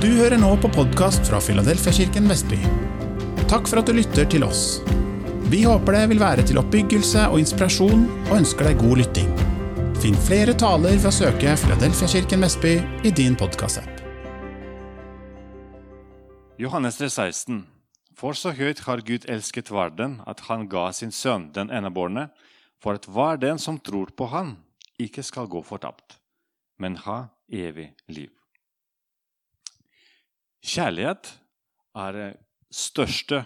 Du hører nå på podkast fra Filadelfiakirken Vestby. Takk for at du lytter til oss. Vi håper det vil være til oppbyggelse og inspirasjon, og ønsker deg god lytting. Finn flere taler ved å søke Filadelfiakirken Vestby i din podkastapp. Johannes 16. For så høyt har Gud elsket verden, at han ga sin sønn, den eneborne, for at hver den som tror på han, ikke skal gå fortapt, men ha evig liv. Kjærlighet er eh, største,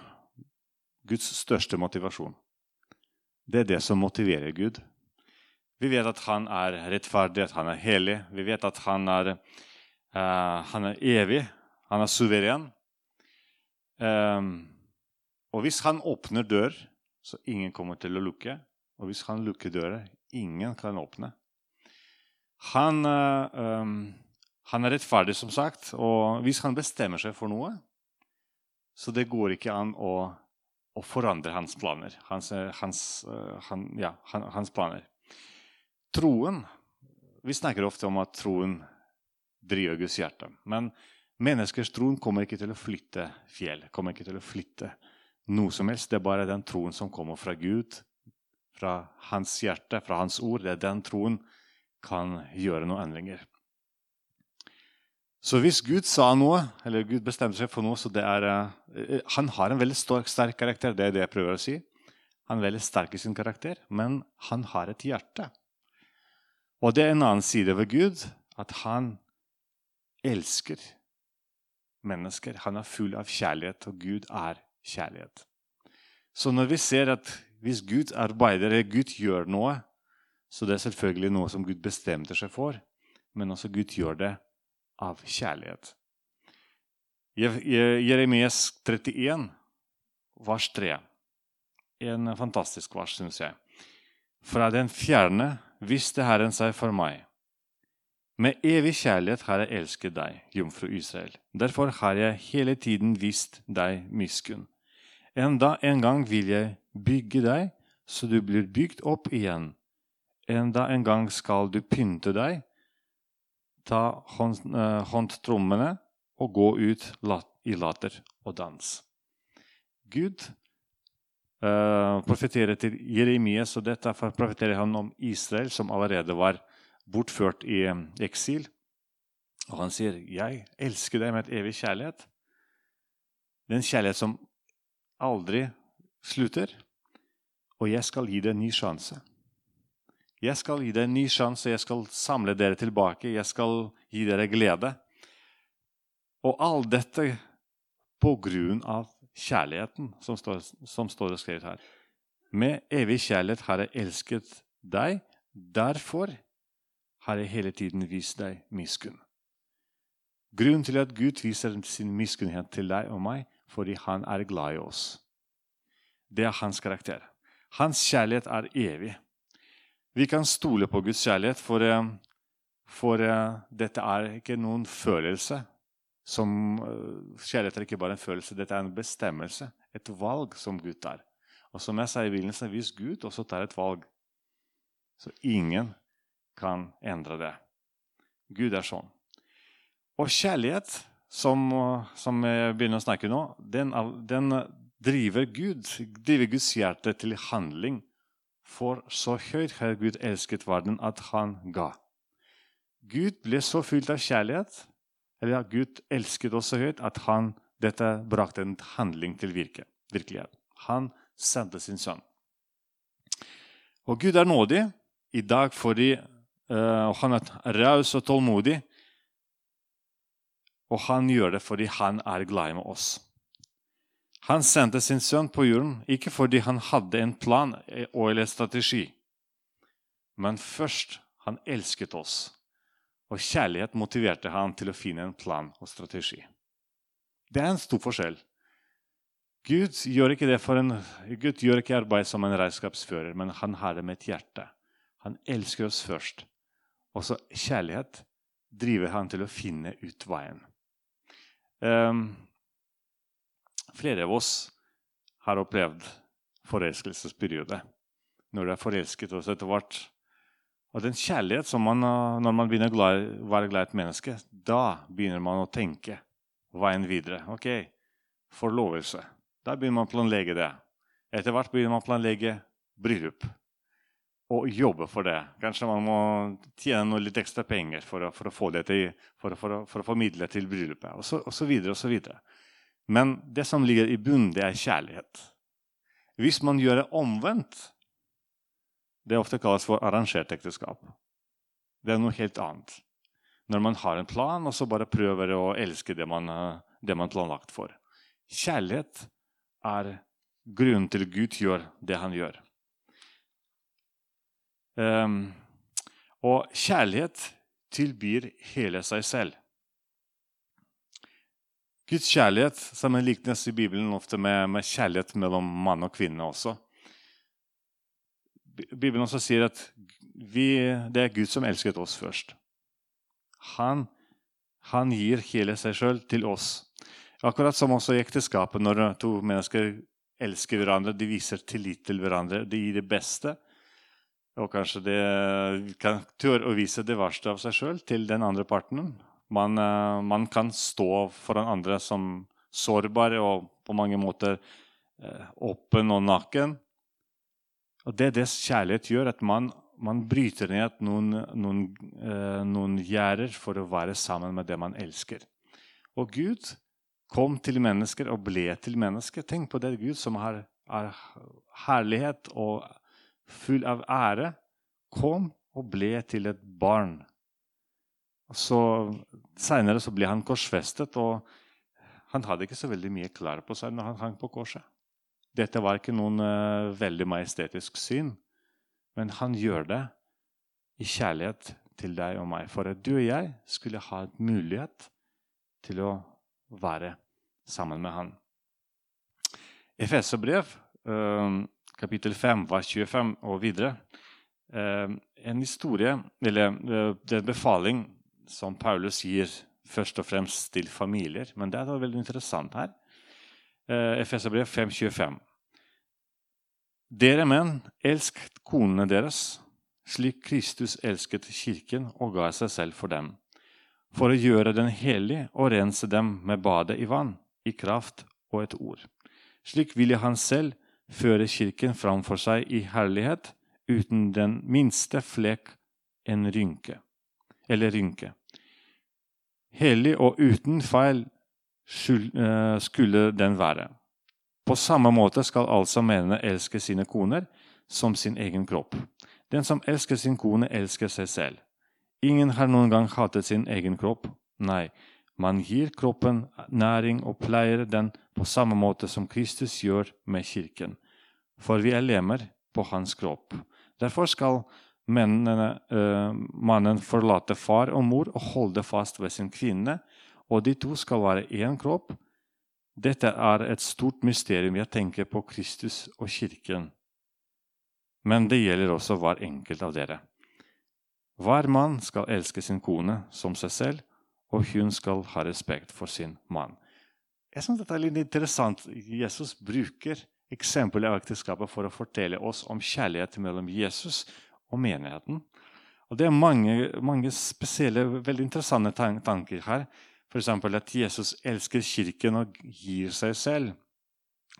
Guds største motivasjon. Det er det som motiverer Gud. Vi vet at han er rettferdig, at han er hellig. Vi vet at han er, uh, han er evig. Han er suveren. Um, og hvis han åpner dør, så ingen kommer til å lukke. Og hvis han lukker dører, ingen kan åpne. Han uh, um, han er rettferdig, som sagt, og hvis han bestemmer seg for noe, så det går ikke an å, å forandre hans planer. Hans, eh, hans, eh, han, ja, hans, planer. Troen Vi snakker ofte om at troen driver Guds hjerte. Men menneskers troen kommer ikke til å flytte fjell, kommer ikke til å flytte noe som helst. Det er bare den troen som kommer fra Gud, fra hans hjerte, fra hans ord. Det er den troen kan gjøre noen endringer. Så hvis Gud sa noe, eller Gud bestemte seg for noe så det er, eh, eh, Han har en veldig sterk karakter. det er det jeg prøver å si. Han er veldig sterk i sin karakter, men han har et hjerte. Og det er en annen side ved Gud, at han elsker mennesker. Han er full av kjærlighet, og Gud er kjærlighet. Så når vi ser at hvis Gud arbeider, Gud gjør noe, så det er selvfølgelig noe som Gud bestemte seg for, men også Gud gjør det av kjærlighet. Jeremies 31, vers 3. En fantastisk vers, syns jeg. Fra den fjerne visste Herren seg for meg. Med evig kjærlighet har jeg elsket deg, jomfru Israel. Derfor har jeg hele tiden vist deg miskunn. Enda en gang vil jeg bygge deg, så du blir bygd opp igjen. Enda en gang skal du pynte deg, ta hånd, eh, håndtrommene og gå ut i latter og dans. Gud uh, profeterer til Jeremias, og dette profeterer han om Israel, som allerede var bortført i eh, eksil. Og han sier, 'Jeg elsker deg med et evig kjærlighet.' Det er en kjærlighet som aldri slutter. Og jeg skal gi deg en ny sjanse. Jeg skal gi deg en ny sjanse, jeg skal samle dere tilbake, jeg skal gi dere glede. Og all dette på grunn av kjærligheten som står, som står skrevet her. Med evig kjærlighet har jeg elsket deg, derfor har jeg hele tiden vist deg miskunn. Grunnen til at Gud viser sin miskunnhet til deg og meg, fordi han er glad i oss. Det er hans karakter. Hans kjærlighet er evig. Vi kan stole på Guds kjærlighet, for, eh, for eh, dette er ikke noen følelse. Som, eh, kjærlighet er ikke bare en følelse, dette er en bestemmelse, et valg som Gud tar. Og som jeg sa i begynnelsen, hvis Gud også tar et valg, så ingen kan endre det. Gud er sånn. Og kjærlighet, som, som jeg begynner å snakke nå, den, den driver Gud, driver Guds hjerte til handling for så høyt har Gud elsket verden at han ga. Gud ble så fylt av kjærlighet, eller at Gud elsket oss så høyt, at han, dette brakte en handling til virke, virkelighet. Han sendte sin sønn. Og Gud er nådig i dag fordi uh, eh, han er raus og tålmodig. Og han gjør det fordi han er glad med oss. Han sendte sin sønn på jorden ikke fordi han hadde en plan eller strategi, men først han elsket oss, og kjærlighet motiverte han til å finne en plan og strategi. Det er en stor forskjell. Gud gjør ikke, det for en, Gud gjør ikke arbeid som en regnskapsfører, men han har det med et hjerte. Han elsker oss først. Og så kjærlighet driver han til å finne ut veien. Um, Flere av oss har opplevd forelskelsesperiode. Når du er forelsket oss etter hvert. Og den kjærlighet som man, eh, Når man begynner å være glad i et menneske, da begynner man å tenke veien videre. Ok, forlovelse. Da begynner man å planlegge det. Etter hvert begynner man å planlegge bryllup. Og jobbe for det. Kanskje man må tjene noe litt ekstra penger for å, for å få det til, for, for, for å formidle til bryllupet. Og så, og så videre og så videre. Men det som ligger i bunnen, det er kjærlighet. Hvis man gjør det omvendt Det ofte kalles for arrangert ekteskap. Det er noe helt annet. Når man har en plan, og så bare prøver å elske det man, det man planlagt for. Kjærlighet er grunnen til Gud gjør det han gjør. Um, og kjærlighet tilbyr hele seg selv. Guds kjærlighet sammenlignes i Bibelen ofte med, med, kjærlighet mellom mann og kvinne også. Bibelen også sier at vi, det er Gud som elsket oss først. Han, han gir hele seg sjøl til oss. Akkurat som også i ekteskapet, når to mennesker elsker hverandre, de viser tillit til hverandre, de gir det beste. Og kanskje de kan tørre å vise det verste av seg sjøl til den andre parten. Man, eh, man, kan stå foran andre som sårbar og på mange måter eh, åpen og naken. Og Det er det kjærlighet gjør, at man, man bryter ned noen, noen, eh, noen gjerder for å være sammen med det man elsker. Og Gud kom til mennesker og ble til mennesker. Tenk på det Gud som har, har herlighet og full av ære, kom og ble til et barn så Seinere ble han korsfestet, og han hadde ikke så veldig mye klær på seg når han hang på korset. Dette var ikke noen uh, veldig majestetisk syn, men han gjør det i kjærlighet til deg og meg. For at du og jeg skulle ha en mulighet til å være sammen med han. Efeserbrev, uh, kapittel 5, vers 25 og videre. Uh, en historie, eller det er en befaling som Paulus gir først og fremst til familier. Men det er da veldig interessant her. Eh, Efeserbrev 5,25. Dere menn, elsk konene deres, slik Kristus elsket kirken og ga seg selv for dem, for å gjøre den hellig og rense dem med badet i vann, i kraft og et ord. Slik ville han selv føre kirken framfor seg i herlighet, uten den minste flekk en rynke eller rynke. Hellig og uten feil eh, skulle den være. På samme måte skal altså mennene elske sine koner som sin egen kropp. Den som elsker sin kone, elsker seg selv. Ingen har noen gang hatet sin egen kropp. Nei, man gir kroppen næring og pleier den på samme måte som Kristus gjør med kirken. For vi er lemmer på hans kropp. Derfor skal Mennene, uh, mannen forlater far og mor og holder fast ved sin kvinne, og de to skal være én kropp. Dette er et stort mysterium. Jeg tenker på Kristus og Kirken. Men det gjelder også hver enkelt av dere. Hver mann skal elske sin kone som seg selv, og hun skal ha respekt for sin mann. Jeg synes dette er litt interessant. Jesus bruker eksempelet av ekteskapet for å fortelle oss om kjærlighet mellom Jesus og menigheten. Og Det er mange, mange spesielle, veldig interessante tanker her. F.eks. at Jesus elsker kirken og gir seg selv.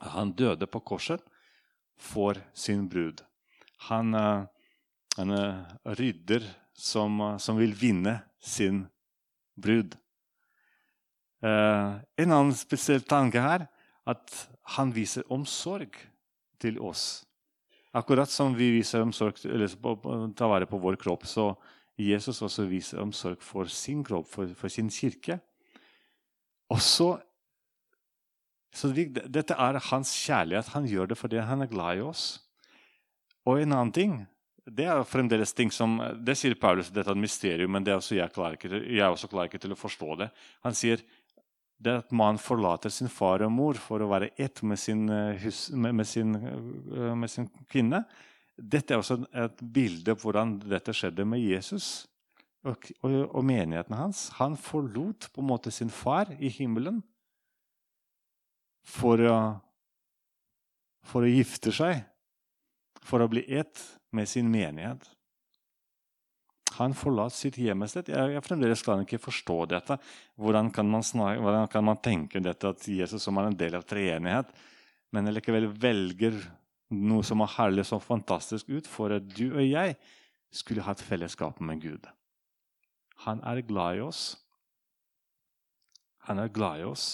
Han døde på korset for sin brud. Han, er eh, en rydder som, som, vil vinne sin brud. Eh, en annen spesiell tanke her at han viser omsorg til oss. Akkurat som vi viser omsorg, eller tar vare på vår kropp, så Jesus også viser omsorg for sin kropp, for, for sin kirke. Og så, vi, Dette er hans kjærlighet. Han gjør det fordi han er glad i oss. Og en annen ting det er fremdeles ting som, det sier Paulus, dette er et mysterium, men det er også jeg, klarer ikke, jeg også klar ikke til å forstå det. Han sier det at man forlater sin far og mor for å være ett med sin, eh, hus, med, med sin, eh, med sin kvinne. Dette er også et bilde på hvordan dette skjedde med Jesus og, og, og, menigheten hans. Han forlot på en måte sin far i himmelen for å, for å gifte seg, for å bli ett med sin menighet. Han forlatt sitt hjemmested. Jeg, jeg fremdeles klarer ikke forstå dette. Hvordan kan, snakke, hvordan kan man tenke dette at Jesus som er en del av treenighet, men likevel velger noe som er herlig så fantastisk ut for at du og jeg skulle ha et fellesskap med Gud. Han er glad i oss. Han er glad i oss.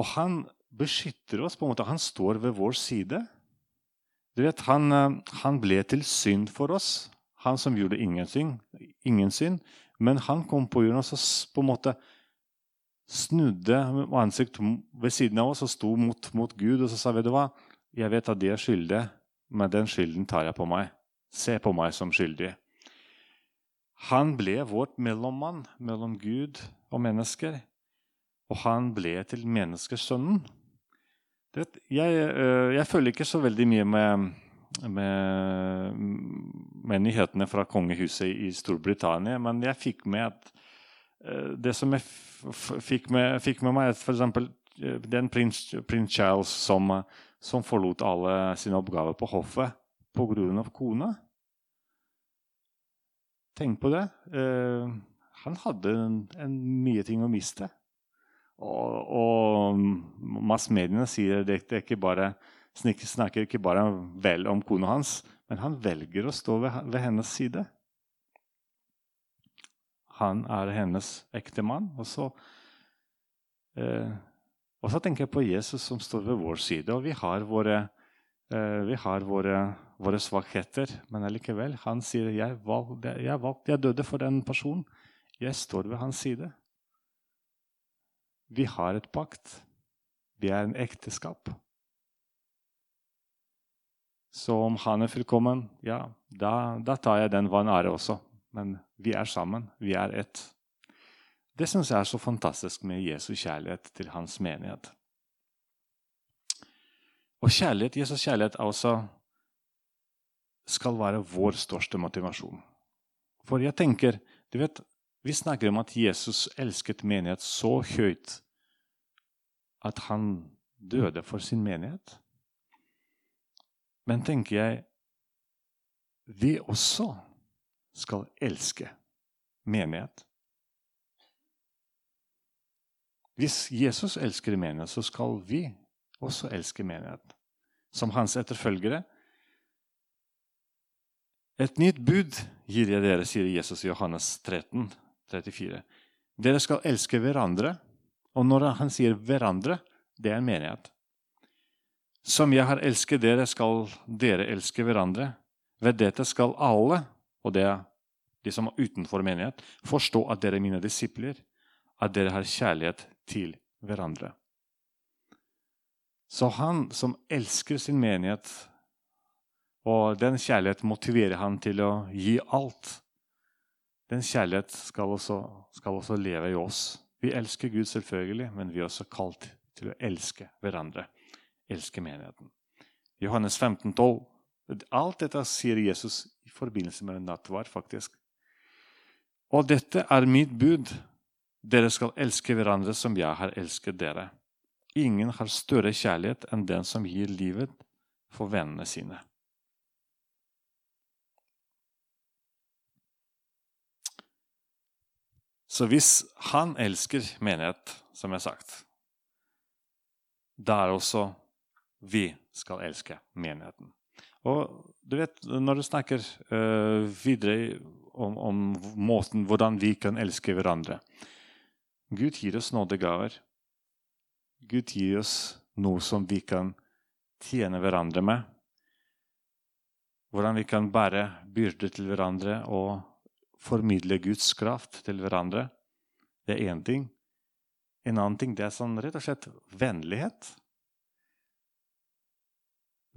Og han beskytter oss. på en måte. Han står ved vår side. Du vet, han, eh, han, ble til synd for oss, han som gjorde ingenting, ingen synd. Men han kom på jorden og så på en måte snudde ansiktet ved siden av oss og sto mot, mot Gud og så sa vet du hva, jeg vet at de er skyldige, men den skylden tar jeg på meg. Se på meg som skyldig. Han ble vårt mellommann mellom Gud og mennesker. Og han ble til menneskesønnen. Jeg, øh, jeg følger ikke så veldig mye med, med, med nyhetene fra kongehuset i Storbritannia, men jeg fikk med at øh, det som jeg fikk med, fikk med meg, er f.eks. Øh, den prins, prins Charles som, som, forlot alle sine oppgaver på hoffet pga. kona. Tenk på det. han hadde en, en mye ting å miste. Og, og massmediene sier det, det ikke bare, snakker ikke bare vel om kona hans, men han velger å stå ved, ved hennes side. Han er hennes ektemann. Og eh, og så tenker jeg på Jesus som står ved vår side. Og vi har våre, eh, vi har våre, våre svakheter, men allikevel. Han sier jeg, valg, jeg, valg, jeg døde for den personen. Jeg står ved hans side. Vi har et pakt. Vi er en ekteskap. Så om han er fullkommen, ja, da, da tar jeg den vanære også. Men vi er sammen. Vi er ett. Det syns jeg er så fantastisk med Jesu kjærlighet til hans menighet. Og kjærlighet, Jesus kjærlighet også skal være vår største motivasjon. For jeg tenker, du vet, vi snakker om at Jesus elsket menighet så høyt at han døde for sin menighet. Men tenker jeg vi også skal elske menighet. Hvis Jesus elsker menighet, så skal vi også elske menighet. Som hans etterfølgere. Et nytt bud gir jeg dere, sier Jesus i Johannes 13, 34. Dere skal elske hverandre og når han sier 'hverandre', det er en menighet. Som jeg har elsket dere, skal dere elske hverandre. Ved dette skal alle, og det er de som er utenfor menighet, forstå at dere er mine disipler, at dere har kjærlighet til hverandre. Så han som elsker sin menighet, og den kjærligheten motiverer han til å gi alt, den kjærlighet skal også, skal også leve i oss. Vi elsker Gud selvfølgelig, men vi er også kalt til å elske hverandre. Elske menigheten. Johannes 15, 12. Alt dette sier Jesus i forbindelse med nattvard, faktisk. Og dette er mitt bud. Dere skal elske hverandre som jeg har elsket dere. Ingen har større kjærlighet enn den som gir livet for vennene sine. Så hvis han elsker menighet, som jeg har sagt, da er også vi skal elske menigheten. Og du vet, Når du snakker uh, videre om, om, måten hvordan vi kan elske hverandre Gud gir oss nådegaver. Gud gir oss noe som vi kan tjene hverandre med. Hvordan vi kan bære byrder til hverandre og formidle Guds kraft til hverandre. Det er én ting. En annen ting det er sånn rett og slett vennlighet.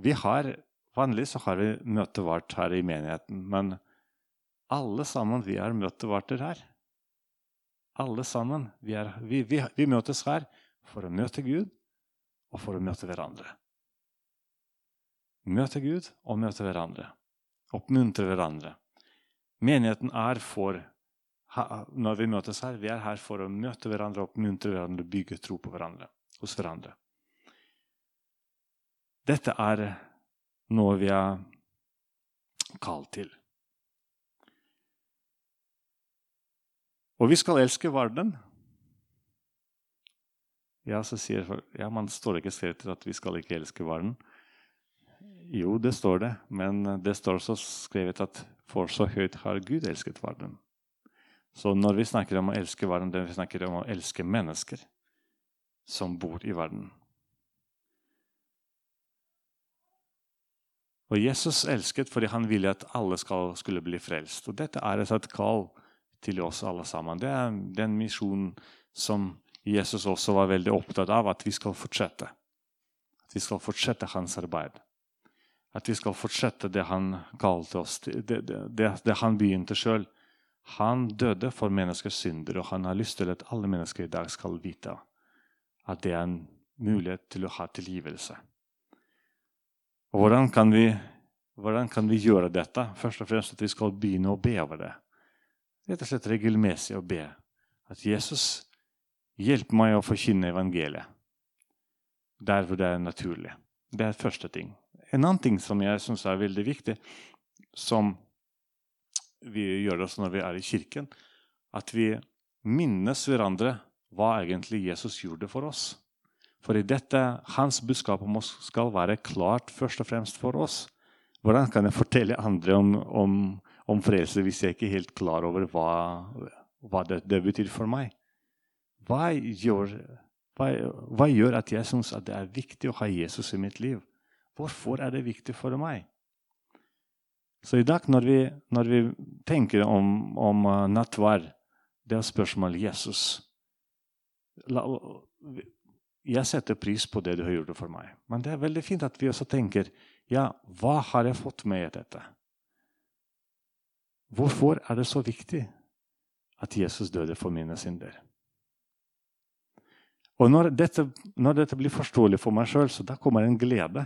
Vi har, Vanligvis så har vi møtevart her i menigheten, men alle sammen vi er møtevarter her. Alle sammen. Vi, er, vi, vi, vi møtes her for å møte Gud og for å møte hverandre. Møte Gud og møte hverandre. Oppmuntre hverandre. Menigheten er for Når vi møtes her, vi er her for å møte hverandre, oppmuntre hverandre, bygge tro på hverandre, hos hverandre. Dette er noe vi er kalt til. Og vi skal elske verden. Ja, så sier folk, ja, man står ikke skrevet at vi skal ikke elske verden. Jo, det står det, men det står også skrevet at for så høyt har Gud elsket verden. Så når vi snakker om å elske verden, det vi snakker om å elske mennesker som bor i verden. Og Jesus elsket fordi han ville at alle skal, skulle bli frelst. Og dette er et kall til oss alle sammen. Det er den misjonen som Jesus også var veldig opptatt av, at vi skal fortsette. At vi skal fortsette hans arbeid. At vi skal fortsette det han kalte oss det, det, det han begynte sjøl. Han døde for menneskers synder, og han har lyst til at alle mennesker i dag skal vite at det er en mulighet til å ha tilgivelse. Og hvordan kan vi, hvordan kan vi gjøre dette? Først og fremst at vi skal begynne å be over det rett og slett regelmessig å be at Jesus hjelper meg å forkynne evangeliet der hvor det er naturlig. Det er første ting. En annen ting som jeg syns er veldig viktig, som vi gjør også når vi er i kirken, at vi minnes hverandre hva egentlig Jesus gjorde for oss. For i dette, hans budskap om oss skal være klart først og fremst for oss. Hvordan kan jeg fortelle andre om, om om frelse hvis jeg ikke er helt klar over hva, hva det, det, betyr for meg? Hva gjør, hva, hva gjør at jeg syns det er viktig å ha Jesus i mitt liv? Hvorfor er det viktig for meg? Så i dag, når vi, når vi tenker om, om uh, nattvær, det er spørsmålet Jesus. La, jeg setter pris på det du har gjort for meg. Men det er veldig fint at vi også tenker ja, hva har jeg fått med i dette? Hvorfor er det så viktig at Jesus døde for mine synder? Og når dette, når dette blir forståelig for meg sjøl, da kommer en glede.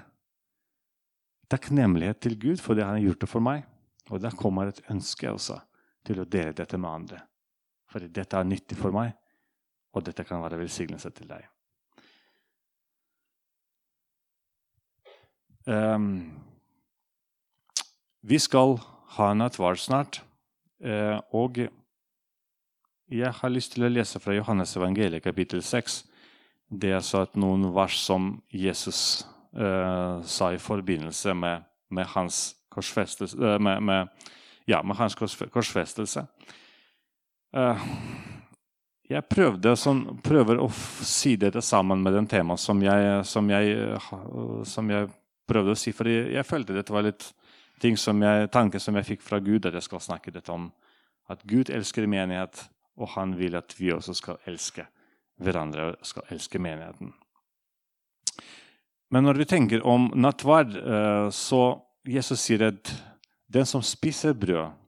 Takknemlighet til Gud for det han har gjort for meg. Og da kommer et ønske også til å dele dette med andre. For dette er nyttig for meg, og dette kan være velsignelse til deg. Um, vi skal ha nattvard snart. Eh, og jeg har lyst til å lese fra Johannes evangeliet kapittel 6. Det er så at noen vers som Jesus sa i forbindelse med, med hans korsfestelse eh, med, med, ja, med hans korsfestelse. Eh, jeg prøvde sånn, prøver å si dette sammen med den temaet som jeg, som som jeg prøvde å si. For jeg følte dette var litt ting som jeg, tanker som jeg fikk fra Gud, at jeg skal snakke dette om. At Gud elsker menighet, og han vil at vi også skal elske hverandre og skal elske menigheten. Men når vi tenker om nattverd, eh, så Jesus sier at den som spiser brød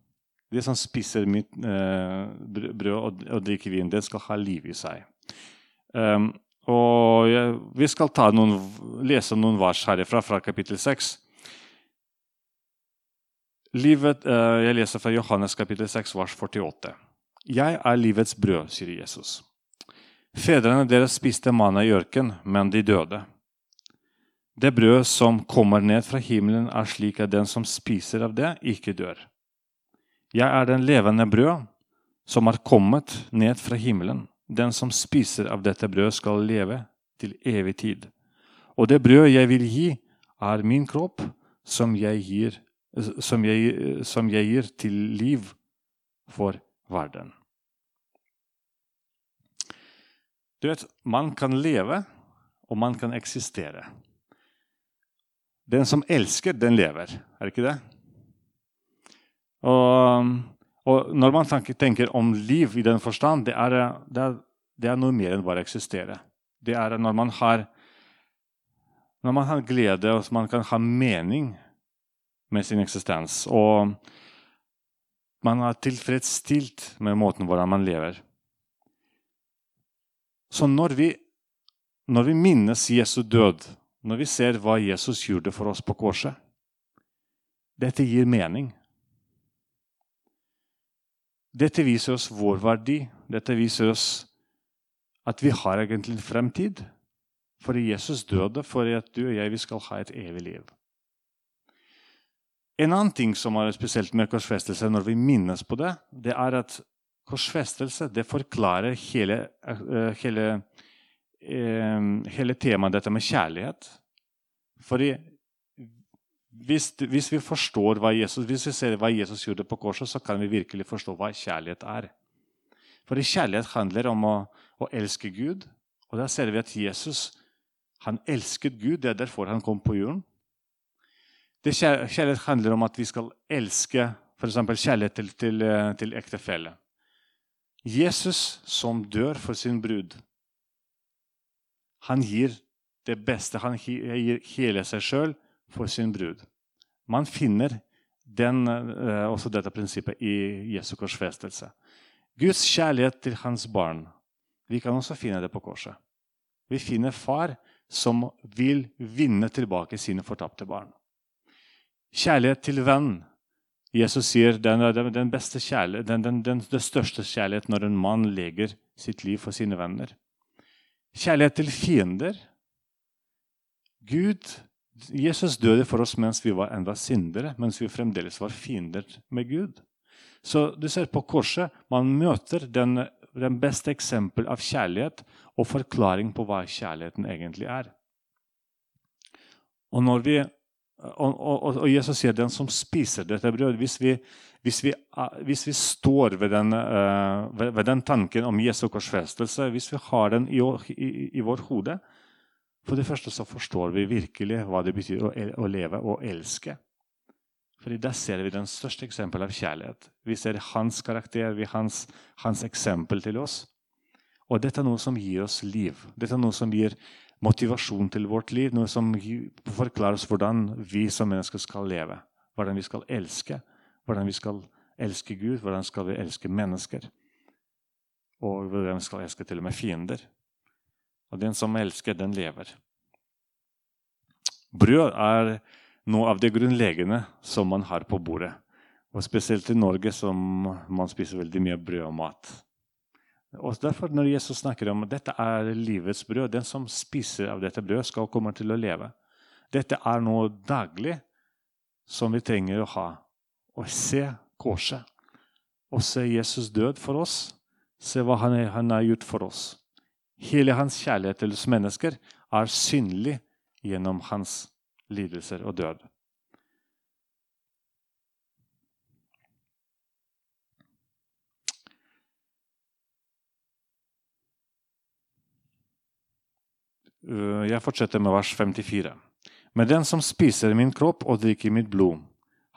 den som spiser mitt, eh, brød og, og, drikker vin, den skal ha liv i seg. Um, og jeg, Vi skal noen, lese noen vers herifra, fra kapittel 6. Livet, eh, jeg leser fra Johannes kapittel 6, vers 48. Jeg er livets brød, sier Jesus. Fedrene deres spiste manna i ørken, men de døde. Det brød som kommer ned fra himmelen, er slik at den som spiser av det, ikke dør. Jeg er den levende brød som har kommet ned fra himmelen. Den som spiser av dette brød, skal leve til evig tid. Og det brød jeg vil gi, er min kropp, som jeg gir som jeg, som jeg gir til liv for verden. Du vet, man kan leve, og man kan eksistere. Den som elsker, den lever. Er det ikke det? Og, og når man tenker om liv i den forstand, det er, det, er, det er, noe mer enn bare å eksistere. Det er når man har, når man har glede og man kan ha mening med sin eksistens. Og man er tilfredsstilt med måten hvordan man lever. Så når vi, når vi minnes Jesu død, når vi ser hva Jesus gjorde for oss på korset Dette gir mening. Dette viser oss vår verdi. Dette viser oss at vi har egentlig en fremtid. For Jesus døde for at du og jeg skal ha et evig liv. En annen ting som er spesielt med korsfestelse, når vi minnes på det, det er at korsfestelse det forklarer hele, eh, hele, hele temaet dette med kjærlighet. Fordi hvis, hvis, vi forstår hva Jesus, hvis vi ser hva Jesus gjorde på korset, så kan vi virkelig forstå hva kjærlighet er. For kjærlighet handler om å, å elske Gud. Og da ser vi at Jesus han elsket Gud. Det er derfor han kom på jorden. Det Kjærlighet handler om at vi skal elske f.eks. kjærlighet til, til, eh, til ektefelle. Jesus som dør for sin brud, han gir det beste. Han gir hele seg sjøl for sin brud. Man finner den, eh, også dette prinsippet i Jesu korsfestelse. Guds kjærlighet til hans barn. Vi kan også finne det på korset. Vi finner far som vil vinne tilbake sine fortapte barn. Kjærlighet til venn. Jesus sier den den, den, den, største kjærlighet når en mann legger sitt liv for sine venner. Kjærlighet til fiender. Gud, Jesus døde for oss mens vi var enda syndere, mens vi fremdeles var fiender med Gud. Så du ser på korset, Man møter den, den beste eksempel av kjærlighet og forklaring på hva kjærligheten egentlig er. Og, vi, og, og, og Jesus sier den som spiser dette brødet hvis vi, hvis vi, hvis vi står ved den, uh, ved, den, tanken om Jesu korsfestelse, hvis vi har den i, i, i vår hode For det første så forstår vi virkelig hva det betyr å, å leve og elske. Fordi Der ser vi den største eksempel av kjærlighet. Vi ser hans karakter, hans, hans eksempel til oss. Og dette er noe som gir oss liv. Dette er noe som gir motivasjon til vårt liv. Noe som forklarer oss hvordan vi som mennesker skal leve. Hvordan vi skal elske. Hvordan vi skal elske Gud, hvordan skal vi elske mennesker. Og hvordan vi skal elske til og med fiender. Og den som elsker, den lever. Brød er noe av det grunnleggende som man har på bordet. Og Spesielt i Norge som man spiser veldig mye brød og mat. Og derfor Når Jesus snakker om at dette er livets brød, den som spiser av dette brødet, skal komme til å leve. Dette er noe daglig som vi trenger å ha. Å se korset. Og se Jesus død for oss. Se hva han, han har gjort for oss. Hele hans kjærlighet til oss mennesker er synlig gjennom hans lidelser og død. Eh, jeg fortsetter med vers 54. Men den som spiser min kropp og drikker mitt blod,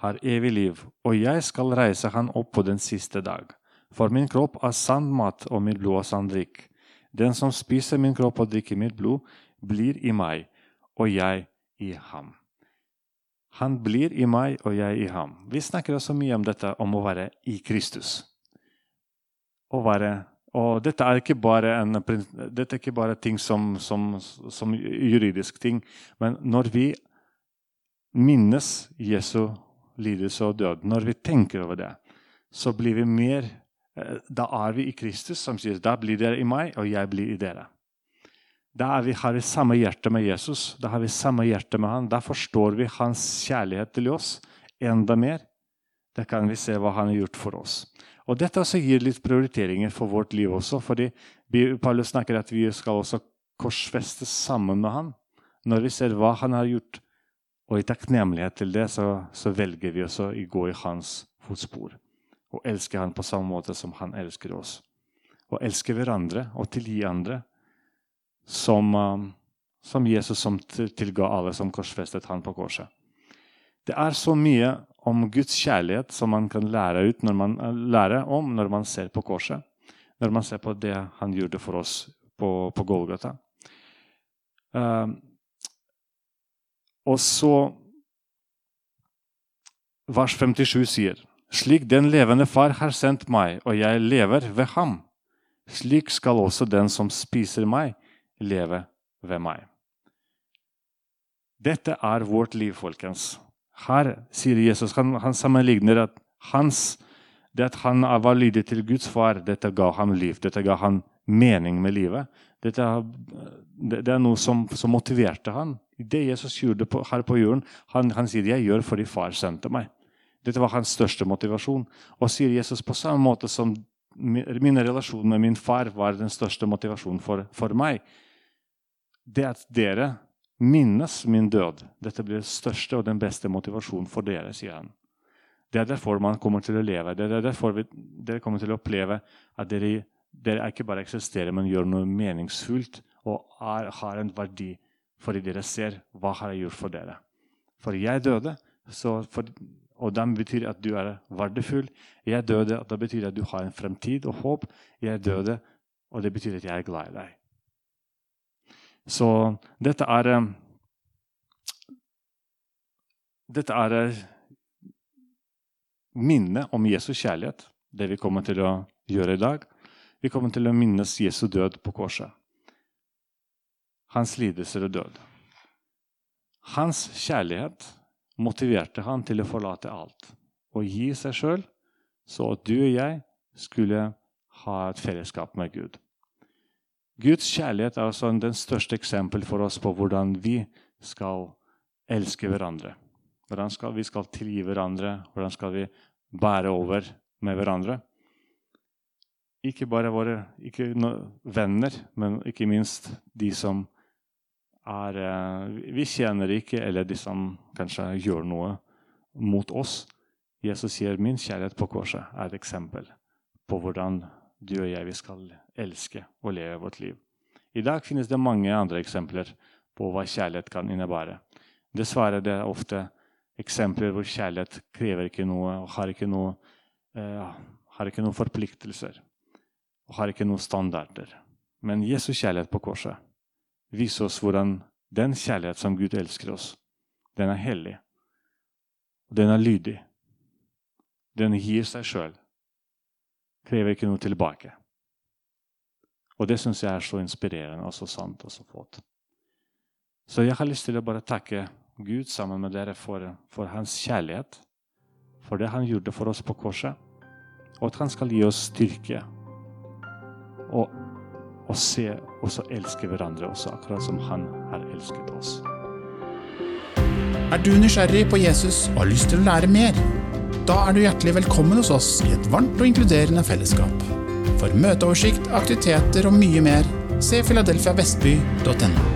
har evig liv, og jeg skal reise han opp på den siste dag. For min kropp er sann mat, og mitt blod er sann drikk. Den som spiser min kropp og drikker mitt blod, blir i meg, og jeg i ham. Han blir i meg, og jeg i ham. Vi snakker også mye om dette om å være i Kristus. Å være og dette er ikke bare, en, dette er ikke bare ting som, som, som, juridisk ting. Men når vi minnes Jesu lidelse og død, når vi tenker over det, så blir vi mer eh, Da er vi i Kristus, som sier da blir dere i meg, og jeg blir i dere. Da vi, har vi samme hjerte med Jesus, da har vi samme hjerte med han. Da forstår vi hans kjærlighet til oss enda mer. Da kan vi se hva han har gjort for oss. Og Dette også gir litt prioriteringer for vårt liv også. fordi Paulus snakker at vi skal også korsfestes sammen med han. Når vi ser hva han har gjort, og i takknemlighet til det, så, så velger vi også å gå i hans fotspor. Og elske han på samme måte som han elsker oss. Og elske hverandre og tilgi andre som, um, som Jesus som tilga alle som korsfestet han på korset. Det er så mye om Guds kjærlighet som man kan lære, ut når man, eh, lære om når man ser på korset. Når man ser på det han gjorde for oss på, på Golgata. Uh, og så Vers 57 sier slik den levende far har sendt meg, og jeg lever ved ham. Slik skal også den som spiser meg, leve ved meg. Dette er vårt liv, folkens. Her sier Jesus, han, han sammenligner at hans, det at han var lydig til Guds far, dette ga ham liv. Dette ga ham mening med livet. Dette, det, er noe som, som, motiverte han Det Jesus gjorde på, her på jorden, han, han sier 'jeg gjør fordi far sendte meg'. Dette var hans største motivasjon. Og sier Jesus på samme måte som min relasjon med min far var den største motivasjonen for, for meg. Det at dere minnes min død. Dette blir den største og den beste motivasjonen for dere, sier han. Det er derfor man kommer til å leve. Det er derfor vi, dere kommer til å oppleve at dere, dere ikke bare eksisterer, men gjør noe meningsfullt og er, har en verdi fordi dere ser hva har jeg gjort for dere. For jeg døde, for, og det betyr at du er verdifull. Jeg døde, og det betyr at du har en fremtid og håp. Jeg døde, og det betyr at jeg er glad i deg. Så dette er eh, Dette er eh, minnet om Jesus kjærlighet, det vi kommer til å gjøre i dag. Vi kommer til å minnes Jesu død på korset. Hans lidelser og død. Hans kjærlighet motiverte han til å forlate alt og gi seg sjøl, så at du og jeg skulle ha et fellesskap med Gud. Guds kjærlighet er altså den største eksempel for oss på hvordan vi skal elske hverandre. Hvordan skal vi skal tilgi hverandre, hvordan skal vi bære over med hverandre. Ikke bare våre ikke venner, men ikke minst de som er eh, Vi kjenner ikke, eller de som kanskje gjør noe mot oss. Jesus sier min kjærlighet på korset er et eksempel på hvordan du og jeg vi skal elske og leve vårt liv. I dag finnes det mange andre eksempler på hva kjærlighet kan innebære. Dessverre det er ofte eksempler hvor kjærlighet krever ikke noe og har ikke noe, eh, har ikke noen forpliktelser og har ikke noen standarder. Men Jesus kjærlighet på korset viser oss hvordan den kjærlighet som Gud elsker oss, den er hellig. Den er lydig. Den gir seg sjøl krever ikke noe tilbake. Og det syns jeg er så inspirerende og så sant og så flott. Så jeg har lyst til å bare takke Gud sammen med dere for, for hans kjærlighet, for det han gjorde for oss på korset, og at han skal gi oss styrke. Og, og se og så elske hverandre også, akkurat som han har elsket oss. Er du nysgjerrig på Jesus og har lyst til å lære mer? Da er du hjertelig velkommen hos oss i et varmt og inkluderende fellesskap. For møteoversikt, aktiviteter og mye mer, se filadelfiavestby.no.